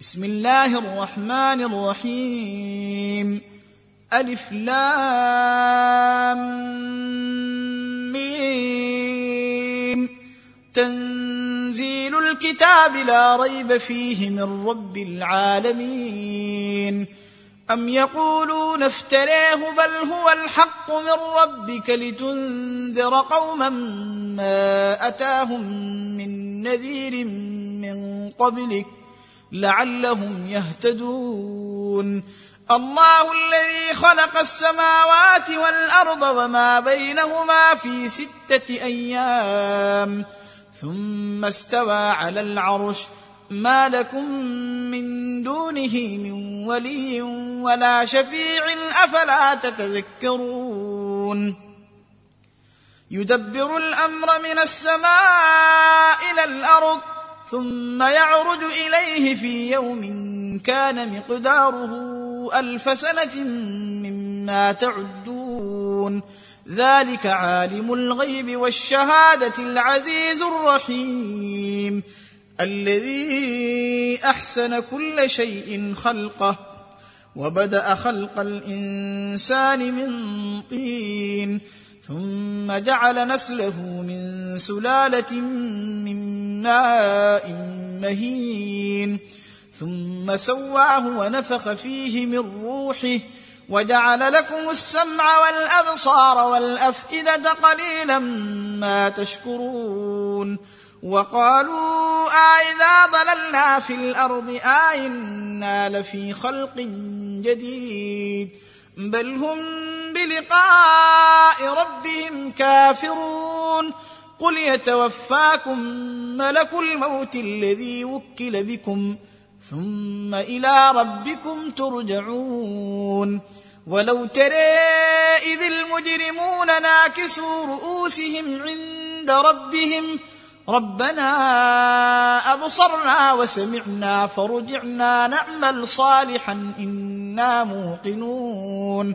بسم الله الرحمن الرحيم. ألف لام ميم. تنزيل الكتاب لا ريب فيه من رب العالمين. أم يقولون افتريه بل هو الحق من ربك لتنذر قوما ما أتاهم من نذير من قبلك لعلهم يهتدون. الله الذي خلق السماوات والأرض وما بينهما في ستة أيام. ثم استوى على العرش. ما لكم من دونه من ولي ولا شفيع. أفلا تتذكرون. يدبر الأمر من السماء إلى الأرض. ثم يعرج إليه في يوم كان مقداره ألف سنة مما تعدون. ذلك عالم الغيب والشهادة العزيز الرحيم. الذي أحسن كل شيء خلقه وبدأ خلق الإنسان من طين. ثم جعل نسله من سلالة من ماء مهين. ثم سواه ونفخ فيه من روحه وجعل لكم السمع والأبصار والأفئدة قليلا ما تشكرون. وقالوا أإذا ضللنا في الأرض آئنا لفي خلق جديد. بل هم بلقاء ربهم كافرون قل يتوفاكم ملك الموت الذي وكل بكم ثم إلى ربكم ترجعون ولو ترى إذ المجرمون ناكسوا رؤوسهم عند ربهم ربنا أبصرنا وسمعنا فرجعنا نعمل صالحا إنا موقنون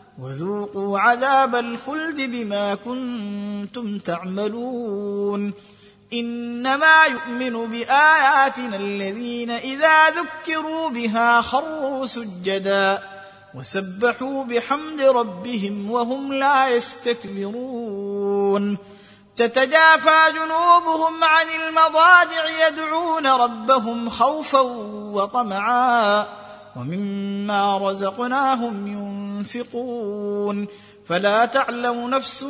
وذوقوا عذاب الخلد بما كنتم تعملون إنما يؤمن بآياتنا الذين إذا ذكروا بها خروا سجدا وسبحوا بحمد ربهم وهم لا يستكبرون تتجافى جنوبهم عن المضاجع يدعون ربهم خوفا وطمعا ومما رزقناهم ينفقون فلا تعلم نفس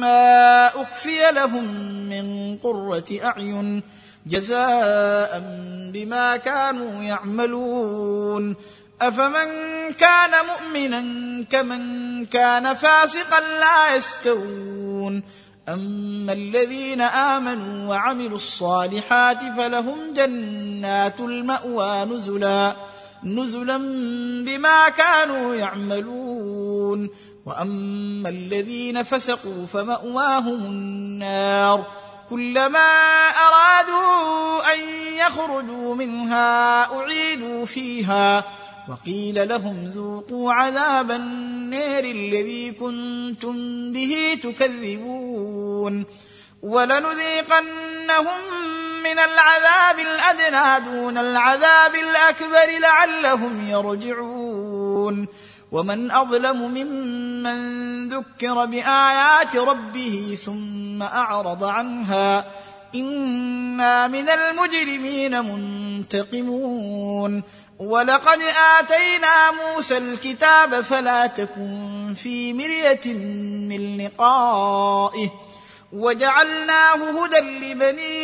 ما أخفي لهم من قرة أعين جزاء بما كانوا يعملون أفمن كان مؤمنا كمن كان فاسقا لا يستوون أما الذين آمنوا وعملوا الصالحات فلهم جنات المأوى نزلا نزلا بما كانوا يعملون. وأما الذين فسقوا فمأواهم النار. كلما أرادوا أن يخرجوا منها اعيدوا فيها. وقيل لهم ذوقوا عذاب النار الذي كنتم به تكذبون. ولنذيقنهم من العذاب الأدنى دون العذاب الأكبر لعلهم يرجعون. ومن أظلم ممن ذكر بآيات ربه ثم أعرض عنها إنا من المجرمين منتقمون. ولقد آتينا موسى الكتاب فلا تكن في مرية من لقائه. وجعلناه هدى لبني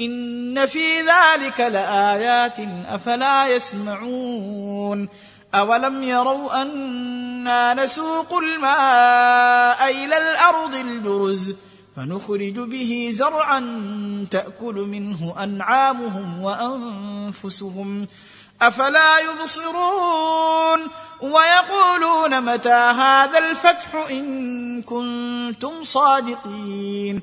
إن في ذلك لآيات أفلا يسمعون أولم يروا أنا نسوق الماء إلى الأرض البرز فنخرج به زرعا تأكل منه أنعامهم وأنفسهم أفلا يبصرون ويقولون متى هذا الفتح إن كنتم صادقين